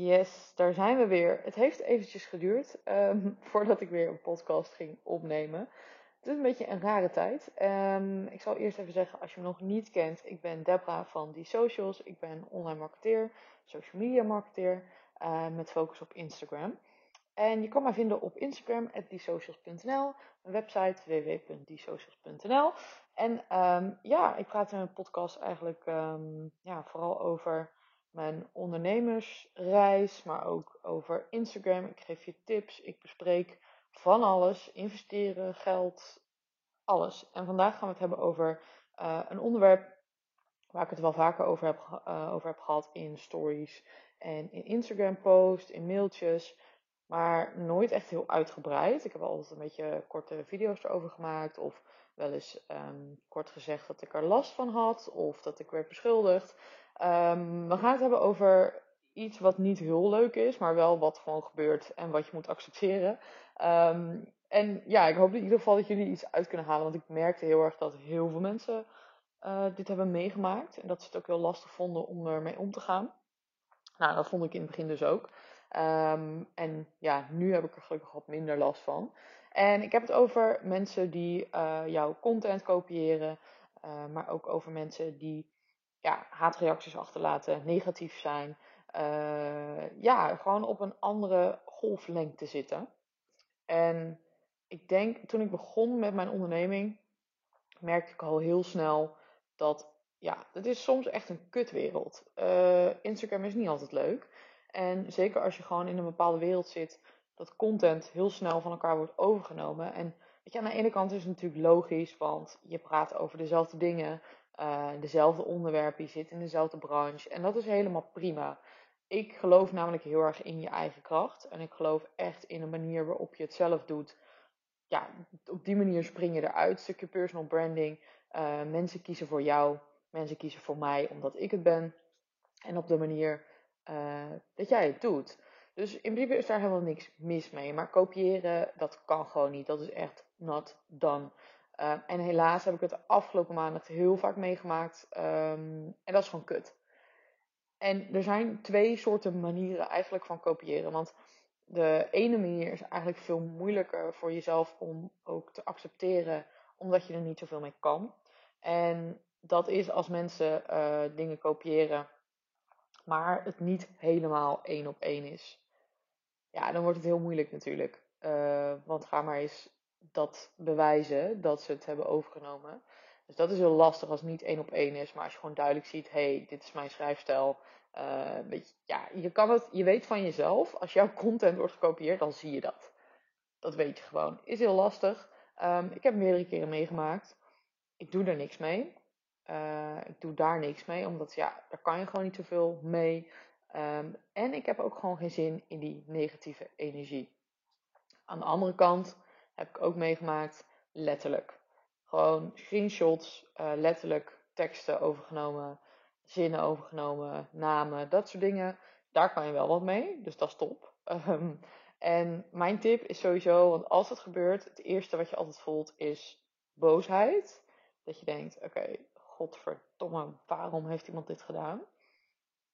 Yes, daar zijn we weer. Het heeft eventjes geduurd ehm, voordat ik weer een podcast ging opnemen. Het is een beetje een rare tijd. Ehm, ik zal eerst even zeggen, als je me nog niet kent, ik ben Debra van Die Socials. Ik ben online marketeer, social media marketeer, uh, met focus op Instagram. En je kan mij vinden op Instagram, diesocials.nl, mijn website www.diesocials.nl. En ja, ik praat in mijn podcast eigenlijk ja, vooral over mijn ondernemersreis, maar ook over Instagram. Ik geef je tips, ik bespreek van alles, investeren, geld, alles. En vandaag gaan we het hebben over uh, een onderwerp waar ik het wel vaker over heb, uh, over heb gehad in stories en in Instagram posts, in mailtjes, maar nooit echt heel uitgebreid. Ik heb altijd een beetje korte video's erover gemaakt of wel eens um, kort gezegd dat ik er last van had of dat ik werd beschuldigd. Um, we gaan het hebben over iets wat niet heel leuk is, maar wel wat gewoon gebeurt en wat je moet accepteren. Um, en ja, ik hoop in ieder geval dat jullie iets uit kunnen halen, want ik merkte heel erg dat heel veel mensen uh, dit hebben meegemaakt en dat ze het ook heel lastig vonden om ermee om te gaan. Nou, dat vond ik in het begin dus ook. Um, en ja, nu heb ik er gelukkig wat minder last van. En ik heb het over mensen die uh, jouw content kopiëren, uh, maar ook over mensen die ja, haatreacties achterlaten, negatief zijn. Uh, ja, gewoon op een andere golflengte zitten. En ik denk, toen ik begon met mijn onderneming, merkte ik al heel snel dat, ja, het is soms echt een kutwereld. Uh, Instagram is niet altijd leuk. En zeker als je gewoon in een bepaalde wereld zit, dat content heel snel van elkaar wordt overgenomen. En weet je, aan de ene kant is het natuurlijk logisch, want je praat over dezelfde dingen uh, dezelfde onderwerpen, je zit in dezelfde branche. En dat is helemaal prima. Ik geloof namelijk heel erg in je eigen kracht. En ik geloof echt in een manier waarop je het zelf doet. Ja, op die manier spring je eruit. Stukje personal branding. Uh, mensen kiezen voor jou. Mensen kiezen voor mij omdat ik het ben. En op de manier uh, dat jij het doet. Dus in principe is daar helemaal niks mis mee. Maar kopiëren, dat kan gewoon niet. Dat is echt not done. Uh, en helaas heb ik het de afgelopen maanden heel vaak meegemaakt. Um, en dat is gewoon kut. En er zijn twee soorten manieren eigenlijk van kopiëren. Want de ene manier is eigenlijk veel moeilijker voor jezelf om ook te accepteren, omdat je er niet zoveel mee kan. En dat is als mensen uh, dingen kopiëren, maar het niet helemaal één op één is. Ja, dan wordt het heel moeilijk natuurlijk. Uh, want ga maar eens dat bewijzen dat ze het hebben overgenomen. Dus dat is heel lastig als het niet één op één is. Maar als je gewoon duidelijk ziet, hey, dit is mijn schrijfstijl. Weet je, ja, je, kan het, je weet van jezelf, als jouw content wordt gekopieerd, dan zie je dat. Dat weet je gewoon. Is heel lastig. Um, ik heb meerdere keren meegemaakt. Ik doe er niks mee. Uh, ik doe daar niks mee, omdat ja, daar kan je gewoon niet zoveel mee. Um, en ik heb ook gewoon geen zin in die negatieve energie. Aan de andere kant heb ik ook meegemaakt, letterlijk. Gewoon screenshots, uh, letterlijk teksten overgenomen, zinnen overgenomen, namen, dat soort dingen. Daar kan je wel wat mee, dus dat is top. Um, en mijn tip is sowieso, want als het gebeurt, het eerste wat je altijd voelt is boosheid. Dat je denkt, oké, godverdomme, waarom heeft iemand dit gedaan?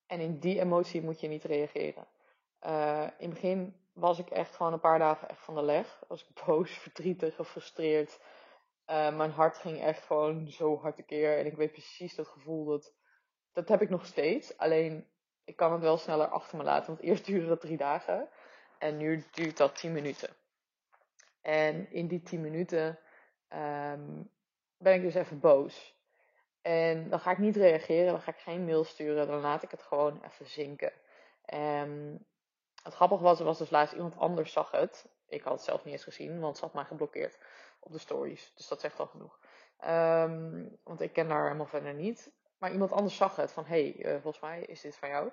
En in die emotie moet je niet reageren. Uh, in het begin was ik echt gewoon een paar dagen echt van de leg. Was ik boos, verdrietig, gefrustreerd. Uh, mijn hart ging echt gewoon zo hard tekeer. En ik weet precies dat gevoel dat. Dat heb ik nog steeds. Alleen ik kan het wel sneller achter me laten. Want eerst duurde dat drie dagen. En nu duurt dat tien minuten. En in die tien minuten um, ben ik dus even boos. En dan ga ik niet reageren. Dan ga ik geen mail sturen. Dan laat ik het gewoon even zinken. Um, het grappige was, was dus laatst iemand anders zag het. Ik had het zelf niet eens gezien, want ze had mij geblokkeerd op de stories. Dus dat zegt al genoeg. Um, want ik ken haar helemaal verder niet. Maar iemand anders zag het van, hé, hey, uh, volgens mij is dit van jou.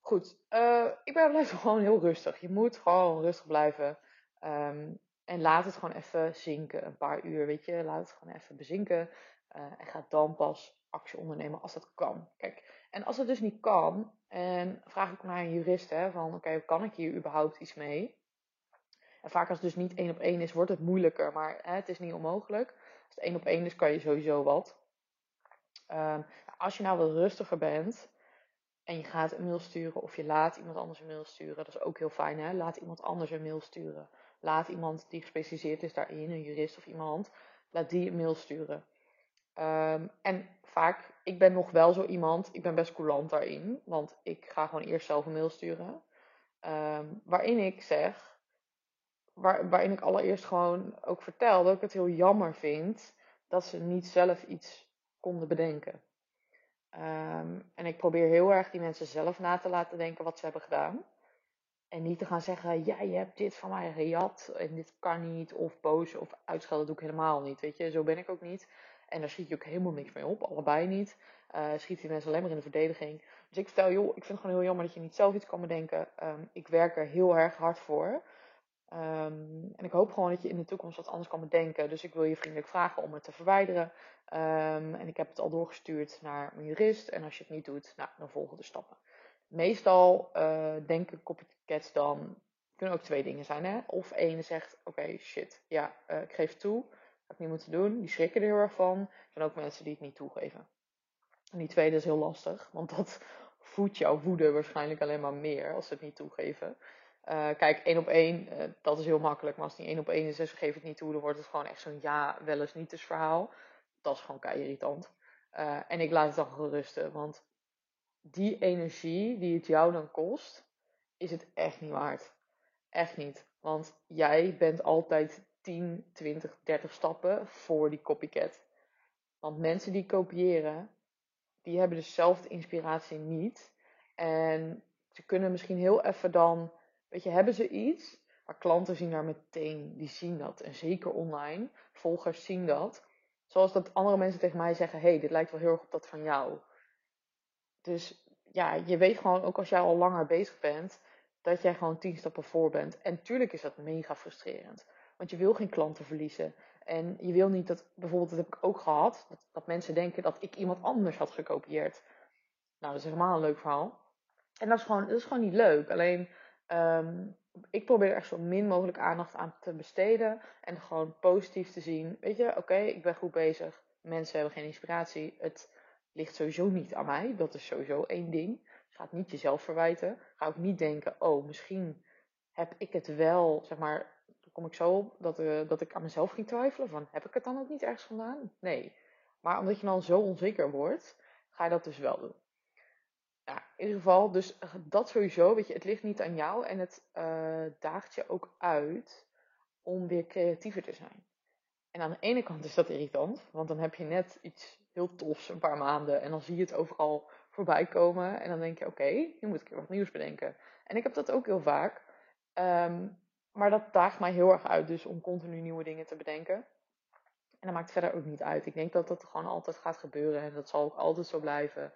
Goed, uh, ik ben blijven gewoon heel rustig. Je moet gewoon rustig blijven. Um, en laat het gewoon even zinken, een paar uur, weet je. Laat het gewoon even bezinken. Uh, en ga dan pas actie ondernemen als dat kan. Kijk, en als het dus niet kan, en vraag ik naar een jurist, hè, van oké, kan ik hier überhaupt iets mee? En vaak als het dus niet één op één is, wordt het moeilijker, maar hè, het is niet onmogelijk. Als het één op één is, kan je sowieso wat. Um, als je nou wat rustiger bent, en je gaat een mail sturen of je laat iemand anders een mail sturen. Dat is ook heel fijn, hè? Laat iemand anders een mail sturen. Laat iemand die gespecialiseerd is daarin, een jurist of iemand, laat die een mail sturen. Ehm, en vaak, ik ben nog wel zo iemand, ik ben best coulant daarin, want ik ga gewoon eerst zelf een mail sturen. Ehm, waarin ik zeg, waar, waarin ik allereerst gewoon ook vertel dat ik het heel jammer vind dat ze niet zelf iets konden bedenken. Ehm, en ik probeer heel erg die mensen zelf na te laten denken wat ze hebben gedaan. En niet te gaan zeggen, ja, je hebt dit van mij gejat en dit kan niet. Of boos of uitschelden doe ik helemaal niet. Weet je, zo ben ik ook niet. En daar schiet je ook helemaal niks mee op, allebei niet. Uh, schiet die mensen alleen maar in de verdediging. Dus ik vertel, joh, ik vind het gewoon heel jammer dat je niet zelf iets kan bedenken. Ehm, ik werk er heel erg hard voor. Ehm, en ik hoop gewoon dat je in de toekomst wat anders kan bedenken. Dus ik wil je vriendelijk vragen om het te verwijderen. Ehm, en ik heb het al doorgestuurd naar mijn jurist. En als je het niet doet, nou, dan volgen de stappen. Meestal uh, denken copycats dan, kunnen ook twee dingen zijn. Hè? Of ene zegt, oké, shit, ja, uh, ik geef toe. Had ik niet moeten doen. Die schrikken er heel erg van. Er zijn ook mensen die het niet toegeven. En die tweede is heel lastig, want dat voedt jouw woede waarschijnlijk alleen maar meer als ze het niet toegeven. Uh, kijk, één op één, uh, dat is heel makkelijk. Maar als niet één op één is en ze geven het niet toe, dan wordt het gewoon echt zo'n ja, wel eens niet eens verhaal. Dat is gewoon kei irritant. Uh, en ik laat het dan gerusten, want die energie die het jou dan kost, is het echt niet waard. Echt niet. Want jij bent altijd 10, 20, 30 stappen voor die copycat. Want mensen die kopiëren, die hebben dezelfde inspiratie niet. En ze kunnen misschien heel even dan, weet je, hebben ze iets. Maar klanten zien daar meteen, die zien dat. En zeker online, volgers zien dat. Zoals dat andere mensen tegen mij zeggen, hey, dit lijkt wel heel erg op dat van jou. Dus ja, je weet gewoon, ook als jij al langer bezig bent, dat jij gewoon tien stappen voor bent. En tuurlijk is dat mega frustrerend. Want je wil geen klanten verliezen. En je wil niet dat, bijvoorbeeld, dat heb ik ook gehad, dat, dat mensen denken dat ik iemand anders had gekopieerd. Nou, dat is helemaal een leuk verhaal. En dat is gewoon, dat is gewoon niet leuk. Alleen, um, ik probeer er echt zo min mogelijk aandacht aan te besteden. En gewoon positief te zien. Weet je, oké, ik ben goed bezig. Mensen hebben geen inspiratie. Het ligt sowieso niet aan mij. Dat is sowieso één ding. Ga het niet jezelf verwijten. Ga ook niet denken, oh, misschien heb ik het wel, zeg maar, kom ik zo op dat, uh, dat ik aan mezelf ging twijfelen. Van, heb ik het dan ook niet ergens vandaan? Nee. Maar omdat je dan zo onzeker wordt, ga je dat dus wel doen. Ja, in ieder geval, dus dat sowieso, weet je, het ligt niet aan jou en het uh, daagt je ook uit om weer creatiever te zijn. En aan de ene kant is dat irritant, want dan heb je net iets heel tofs een paar maanden en dan zie je het overal voorbij komen en dan denk je, oké, nu moet ik weer wat nieuws bedenken. En ik heb dat ook heel vaak. Um, maar dat daagt mij heel erg uit, dus om continu nieuwe dingen te bedenken. En dat maakt verder ook niet uit. Ik denk dat dat gewoon altijd gaat gebeuren en dat zal ook altijd zo blijven.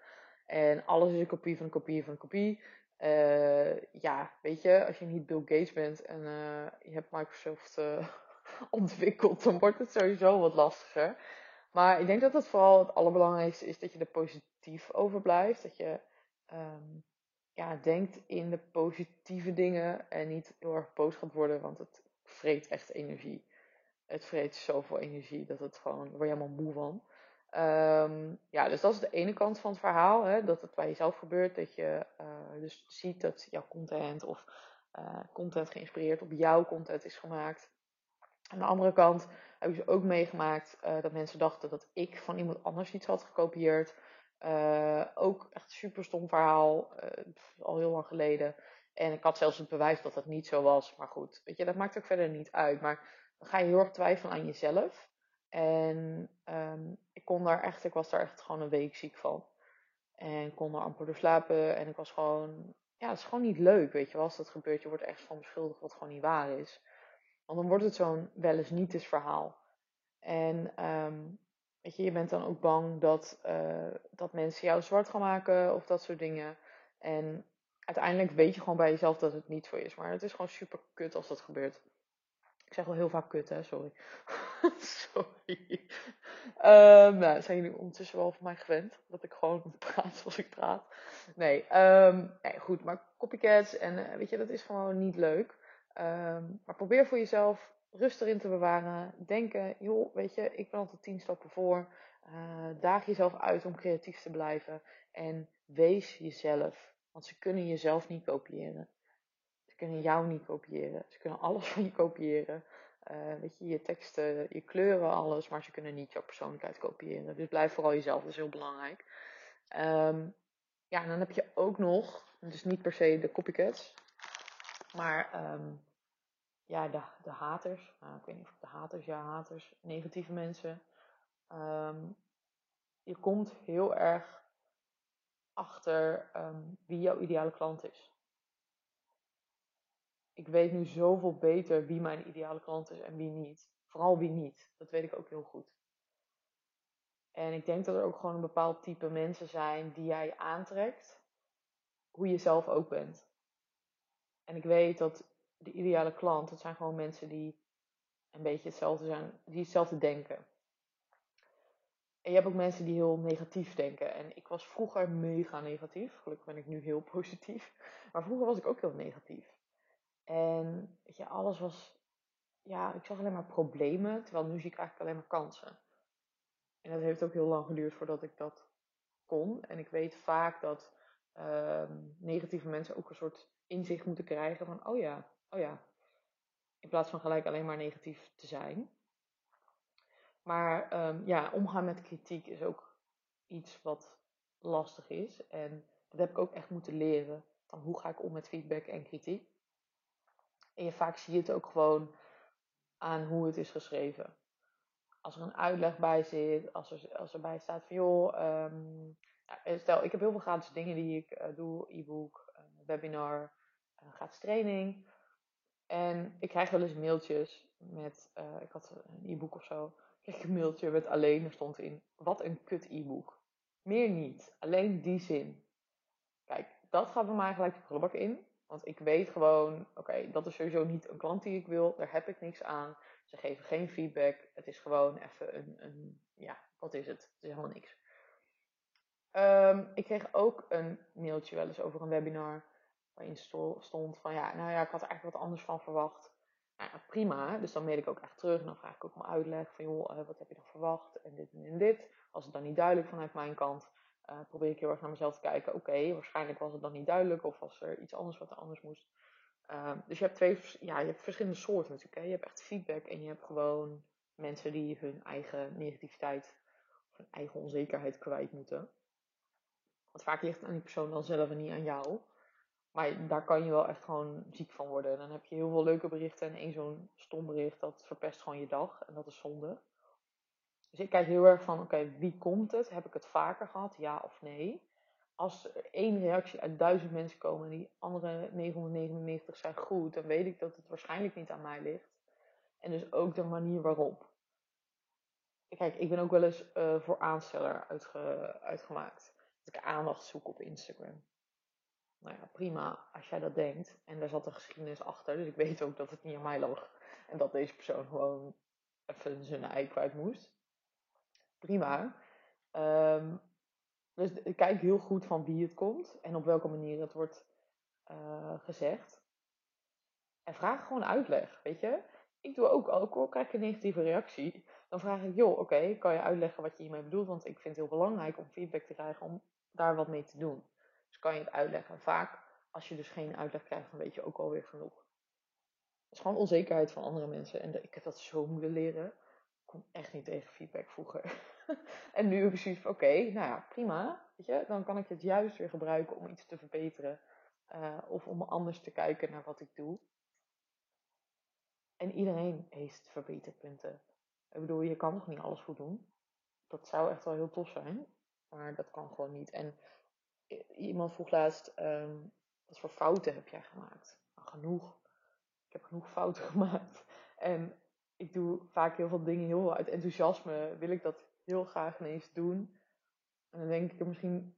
En alles is een kopie van een kopie van een kopie. Uh, ja, weet je, als je niet Bill Gates bent en uh, je hebt Microsoft uh, ontwikkeld, dan wordt het sowieso wat lastiger. Maar ik denk dat het vooral het allerbelangrijkste is dat je er positief over blijft. Dat je um, ja, denkt in de positieve dingen en niet heel erg boos gaat worden, want het vreet echt energie. Het vreet zoveel energie dat het gewoon, word je helemaal moe van. Um, ja, dus dat is de ene kant van het verhaal, hè, dat het bij jezelf gebeurt, dat je uh, dus ziet dat jouw content of uh, content geïnspireerd op jouw content is gemaakt. Aan de andere kant heb ik dus ook meegemaakt uh, dat mensen dachten dat ik van iemand anders iets had gekopieerd. Uh, ook echt super stom verhaal, uh, al heel lang geleden. En ik had zelfs het bewijs dat dat niet zo was. Maar goed, weet je, dat maakt ook verder niet uit. Maar dan ga je heel erg twijfelen aan jezelf. En um, ik kon daar echt, ik was daar echt gewoon een week ziek van. En kon er amper door slapen. En ik was gewoon, ja, het is gewoon niet leuk, weet je wel. Als dat gebeurt, je wordt echt van beschuldigd wat gewoon niet waar is. Want dan wordt het zo'n wel eens niet eens verhaal. En um, Weet je, je bent dan ook bang dat, uh, dat mensen jou zwart gaan maken of dat soort dingen. En uiteindelijk weet je gewoon bij jezelf dat het niet zo is. Maar het is gewoon super kut als dat gebeurt. Ik zeg wel heel vaak kut, hè, sorry. sorry. Um, nou, zijn jullie ondertussen wel van mij gewend? Dat ik gewoon praat zoals ik praat. Nee, um, nee goed, maar copycats en uh, weet je, dat is gewoon niet leuk. Um, maar probeer voor jezelf rust erin te bewaren. Denken, joh, weet je, ik ben altijd tien stappen voor. Uh, daag jezelf uit om creatief te blijven. En wees jezelf. Want ze kunnen jezelf niet kopiëren. Ze kunnen jou niet kopiëren. Ze kunnen alles van je kopiëren. Uh, weet je, je teksten, je kleuren, alles. Maar ze kunnen niet jouw persoonlijkheid kopiëren. Dus blijf vooral jezelf. Dat is heel belangrijk. Um, ja, en dan heb je ook nog, dus niet per se de copycats. Maar um, ja, de, de haters. Nou, ik weet niet of de haters, ja, haters. Negatieve mensen. Um, je komt heel erg achter um, wie jouw ideale klant is. Ik weet nu zoveel beter wie mijn ideale klant is en wie niet. Vooral wie niet. Dat weet ik ook heel goed. En ik denk dat er ook gewoon een bepaald type mensen zijn die jij aantrekt. Hoe je zelf ook bent. En ik weet dat de ideale klant, dat zijn gewoon mensen die een beetje hetzelfde zijn, die hetzelfde denken. En je hebt ook mensen die heel negatief denken. En ik was vroeger mega negatief. Gelukkig ben ik nu heel positief. Maar vroeger was ik ook heel negatief. En weet je, alles was. Ja, ik zag alleen maar problemen. Terwijl nu zie ik eigenlijk alleen maar kansen. En dat heeft ook heel lang geduurd voordat ik dat kon. En ik weet vaak dat uh, negatieve mensen ook een soort inzicht moeten krijgen van: oh ja, oh ja. In plaats van gelijk alleen maar negatief te zijn. Maar um, ja, omgaan met kritiek is ook iets wat lastig is. En dat heb ik ook echt moeten leren. Van hoe ga ik om met feedback en kritiek. En je vaak zie je het ook gewoon aan hoe het is geschreven. Als er een uitleg bij zit, als er, als erbij staat van joh, um, ja, stel ik heb heel veel gratis dingen die ik uh, doe, e-book, webinar, gratis training. En ik krijg wel eens mailtjes met, ik had een e-book of zo, kreeg een mailtje met alleen, er stond in, wat een kut e-book. Meer niet, alleen die zin. Kijk, dat gaat bij mij gelijk de prullenbak in. Want ik weet gewoon, oké, dat is sowieso niet een klant die ik wil. Daar heb ik niks aan. Ze geven geen feedback. Het is gewoon even een, een ja, wat is het? Het is helemaal niks. Um, ik kreeg ook een mailtje wel eens over een webinar. Waarin stond van, ja, nou ja, ik had er eigenlijk wat anders van verwacht. Nou prima. Dus dan mail ik ook echt terug. En dan vraag ik ook om uitleg van, joh, uh, wat heb je dan verwacht? En dit en dit. Als het dan niet duidelijk vanuit mijn kant, uh, probeer ik heel erg naar mezelf te kijken. Oké, waarschijnlijk was het dan niet duidelijk. Of was er iets anders wat er anders moest. Uh, dus je hebt twee, ja, je hebt verschillende soorten natuurlijk. Hè. Je hebt echt feedback en je hebt gewoon mensen die hun eigen negativiteit of hun eigen onzekerheid kwijt moeten. Want vaak ligt het aan die persoon dan zelf en niet aan jou. Maar daar kan je wel echt gewoon ziek van worden. Dan heb je heel veel leuke berichten en één zo'n stom bericht, dat verpest gewoon je dag. En dat is zonde. Dus ik kijk heel erg van, oké, wie komt het? Heb ik het vaker gehad? Ja of nee? Als er één reactie uit duizend mensen komen en die andere 999 zijn goed, dan weet ik dat het waarschijnlijk niet aan mij ligt. En dus ook de manier waarop. Kijk, ik ben ook wel eens uh, voor aansteller uitge uitgemaakt. Dat ik aandacht zoek op Instagram nou ja, prima als jij dat denkt. En daar zat een geschiedenis achter, dus ik weet ook dat het niet aan mij lag. En dat deze persoon gewoon even zijn ei kwijt moest. Prima. Um, dus kijk heel goed van wie het komt en op welke manier het wordt uh, gezegd. En vraag gewoon uitleg, weet je. Ik doe ook, ook al krijg ik een negatieve reactie, dan vraag ik, joh, oké, kan je uitleggen wat je hiermee bedoelt? Want ik vind het heel belangrijk om feedback te krijgen om daar wat mee te doen. Dus kan je het uitleggen. Vaak, als je dus geen uitleg krijgt, dan weet je ook alweer genoeg. Het is gewoon onzekerheid van andere mensen. En ik heb dat zo moeten leren. Ik kon echt niet tegen feedback vroeger. en nu heb ik van, oké, nou ja, prima. Weet je, dan kan ik het juist weer gebruiken om iets te verbeteren. Uh, of om anders te kijken naar wat ik doe. En iedereen heeft verbeterpunten. Ik bedoel, je kan nog niet alles goed doen. Dat zou echt wel heel tof zijn. Maar dat kan gewoon niet. En iemand vroeg laatst, um, wat voor fouten heb jij gemaakt? Nou, genoeg. Ik heb genoeg fouten gemaakt. En ik doe vaak heel veel dingen heel uit enthousiasme. Wil ik dat heel graag ineens doen. En dan denk ik er misschien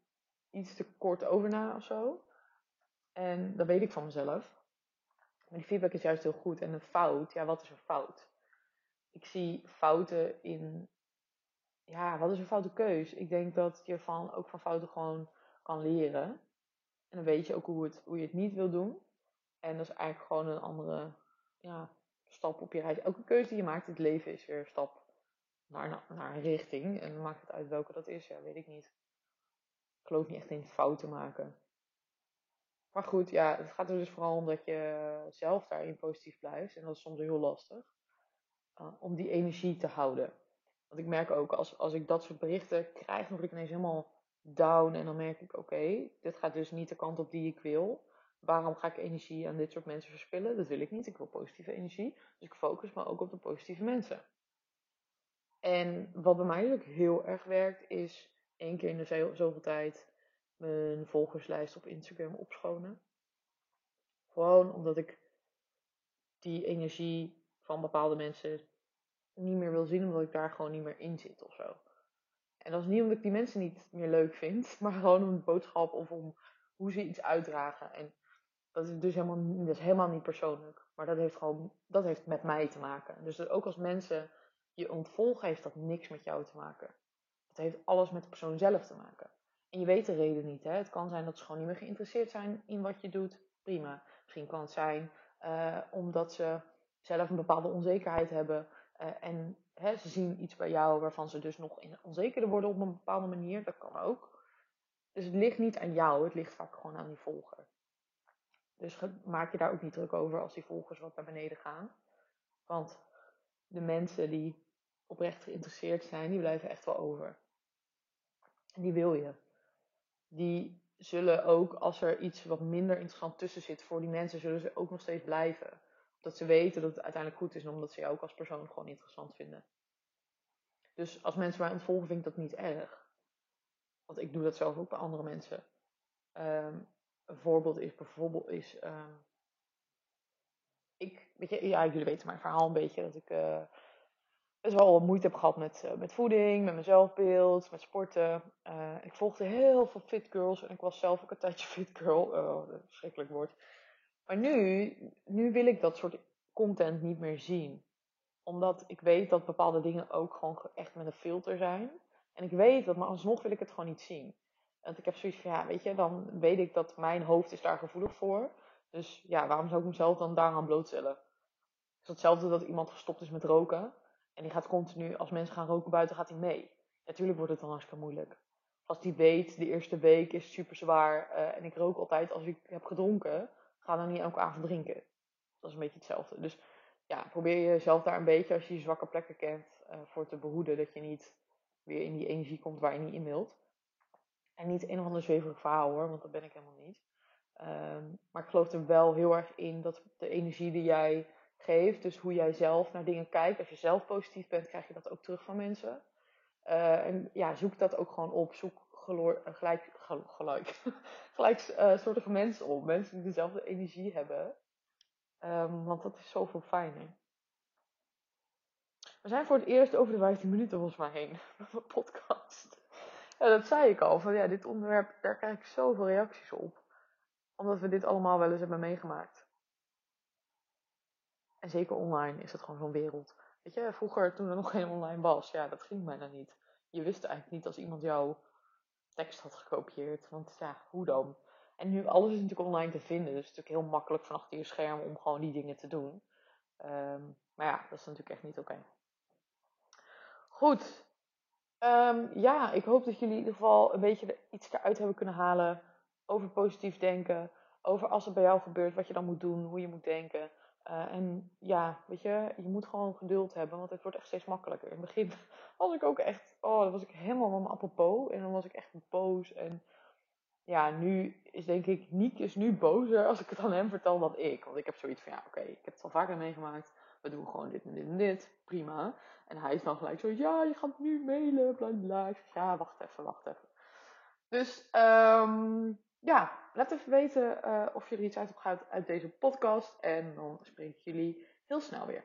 iets te kort over na of zo. En dat weet ik van mezelf. Maar die feedback is juist heel goed. En een fout, ja, wat is een fout? Ik zie fouten in, ja, wat is een foute keus? Ik denk dat je van, ook van fouten gewoon kan leren. En dan weet je ook hoe, hoe je het niet wil doen. En dat is eigenlijk gewoon een andere ja, stap op je reis. Elke keuze die je maakt in het leven is weer een stap naar, naar, een richting. En dan maakt het uit welke dat is, ja, weet ik niet. Ik geloof niet echt in fouten maken. Maar goed, ja, het gaat er dus vooral om dat je zelf daarin positief blijft. En dat is soms heel lastig. Uh, om die energie te houden. Want ik merk ook, als, als ik dat soort berichten krijg, dan word ik ineens helemaal down. En dan merk ik, oké, dit gaat dus niet de kant op die ik wil. Waarom ga ik energie aan dit soort mensen verspillen? Dat wil ik niet. Ik wil positieve energie. Dus ik focus me ook op de positieve mensen. En wat bij mij ook heel erg werkt, is één keer in de zoveel tijd mijn volgerslijst op Instagram opschonen. Gewoon omdat ik die energie van bepaalde mensen niet meer wil zien, omdat ik daar gewoon niet meer in zit of zo. En dat is niet omdat ik die mensen niet meer leuk vind, maar gewoon om de boodschap of om hoe ze iets uitdragen. En dat is dus helemaal, dat is helemaal niet persoonlijk. Maar dat heeft gewoon, dat heeft met mij te maken. Dus ook als mensen je ontvolgen, heeft dat niks met jou te maken. Het heeft alles met de persoon zelf te maken. En je weet de reden niet. Hè? Het kan zijn dat ze gewoon niet meer geïnteresseerd zijn in wat je doet. Prima. Misschien kan het zijn uh, omdat ze zelf een bepaalde onzekerheid hebben. Uh, en hè, ze zien iets bij jou waarvan ze dus nog onzekerder worden op een bepaalde manier. Dat kan ook. Dus het ligt niet aan jou. Het ligt vaak gewoon aan die volger. Dus maak je daar ook niet druk over als die volgers wat naar beneden gaan. Want de mensen die oprecht geïnteresseerd zijn, die blijven echt wel over. En die wil je. Die zullen ook, als er iets wat minder interessant tussen zit voor die mensen, zullen ze ook nog steeds blijven. Omdat ze weten dat het uiteindelijk goed is en omdat ze jou ook als persoon gewoon interessant vinden. Dus als mensen mij ontvolgen, vind ik dat niet erg. Want ik doe dat zelf ook bij andere mensen. Um, een voorbeeld is bijvoorbeeld is. Uh, ik, weet je, ja, jullie weten mijn verhaal een beetje. Dat ik uh, best wel moeite heb gehad met, uh, met voeding, met mijn zelfbeeld, met sporten. Uh, ik volgde heel veel fit girls en ik was zelf ook een tijdje fit girl. Oh, dat verschrikkelijk woord. Maar nu, nu wil ik dat soort content niet meer zien. Omdat ik weet dat bepaalde dingen ook gewoon echt met een filter zijn. En ik weet dat, maar alsnog wil ik het gewoon niet zien. Want ik heb zoiets van, ja, weet je, dan weet ik dat mijn hoofd is daar gevoelig voor. Dus ja, waarom zou ik mezelf dan daaraan blootstellen? Het is hetzelfde dat iemand gestopt is met roken. En die gaat continu, als mensen gaan roken buiten, gaat hij mee. Natuurlijk wordt het dan hartstikke moeilijk. Als die weet, de eerste week is super zwaar. Uh, en ik rook altijd als ik heb gedronken. Ga dan niet elke avond drinken. Dat is een beetje hetzelfde. Dus ja, probeer jezelf daar een beetje, als je je zwakke plekken kent, uh, voor te behoeden. Dat je niet weer in die energie komt waar je niet in wilt. En niet een of ander zweverig verhaal hoor, want dat ben ik helemaal niet. Um, maar ik geloof er wel heel erg in dat de energie die jij geeft, dus hoe jij zelf naar dingen kijkt, als je zelf positief bent, krijg je dat ook terug van mensen. Uh, en ja, zoek dat ook gewoon op. geloor, uh, gelijk, gelijk, mensen op. Mensen die dezelfde energie hebben. Um, want dat is zoveel fijner. We zijn voor het eerst over de 15 minuten volgens mij heen. Met podcast. Ja, dat zei ik al. Van ja, dit onderwerp, daar krijg ik zoveel reacties op. Omdat we dit allemaal wel eens hebben meegemaakt. En zeker online is het gewoon zo'n wereld. Weet je, vroeger toen er nog geen online was, ja, dat ging bijna niet. Je wist eigenlijk niet als iemand jouw tekst had gekopieerd. Want ja, hoe dan? En nu alles is natuurlijk online te vinden. Dus het is natuurlijk heel makkelijk van achter je scherm om gewoon die dingen te doen. Um, maar ja, dat is natuurlijk echt niet oké. Goed, Um, ja, ik hoop dat jullie in ieder geval een beetje iets eruit hebben kunnen halen over positief denken. Over als het bij jou gebeurt, wat je dan moet doen, hoe je moet denken. Uh, en ja, weet je, je moet gewoon geduld hebben, want het wordt echt steeds makkelijker. In het begin was ik ook echt, oh, dan was ik helemaal van mijn apropos. En dan was ik echt boos. En ja, nu is denk ik, Niek is nu bozer als ik het aan hem vertel dan ik. Want ik heb zoiets van, ja, oké, ik heb het al vaker meegemaakt we doen gewoon dit en dit en dit, prima. En hij is dan gelijk zo, ja, je gaat nu mailen, bla bla. Ja, wacht even, wacht even. Dus um, ja, laat even weten uh, of je er iets uit hebt gehaald uit deze podcast. En dan spreek ik jullie heel snel weer.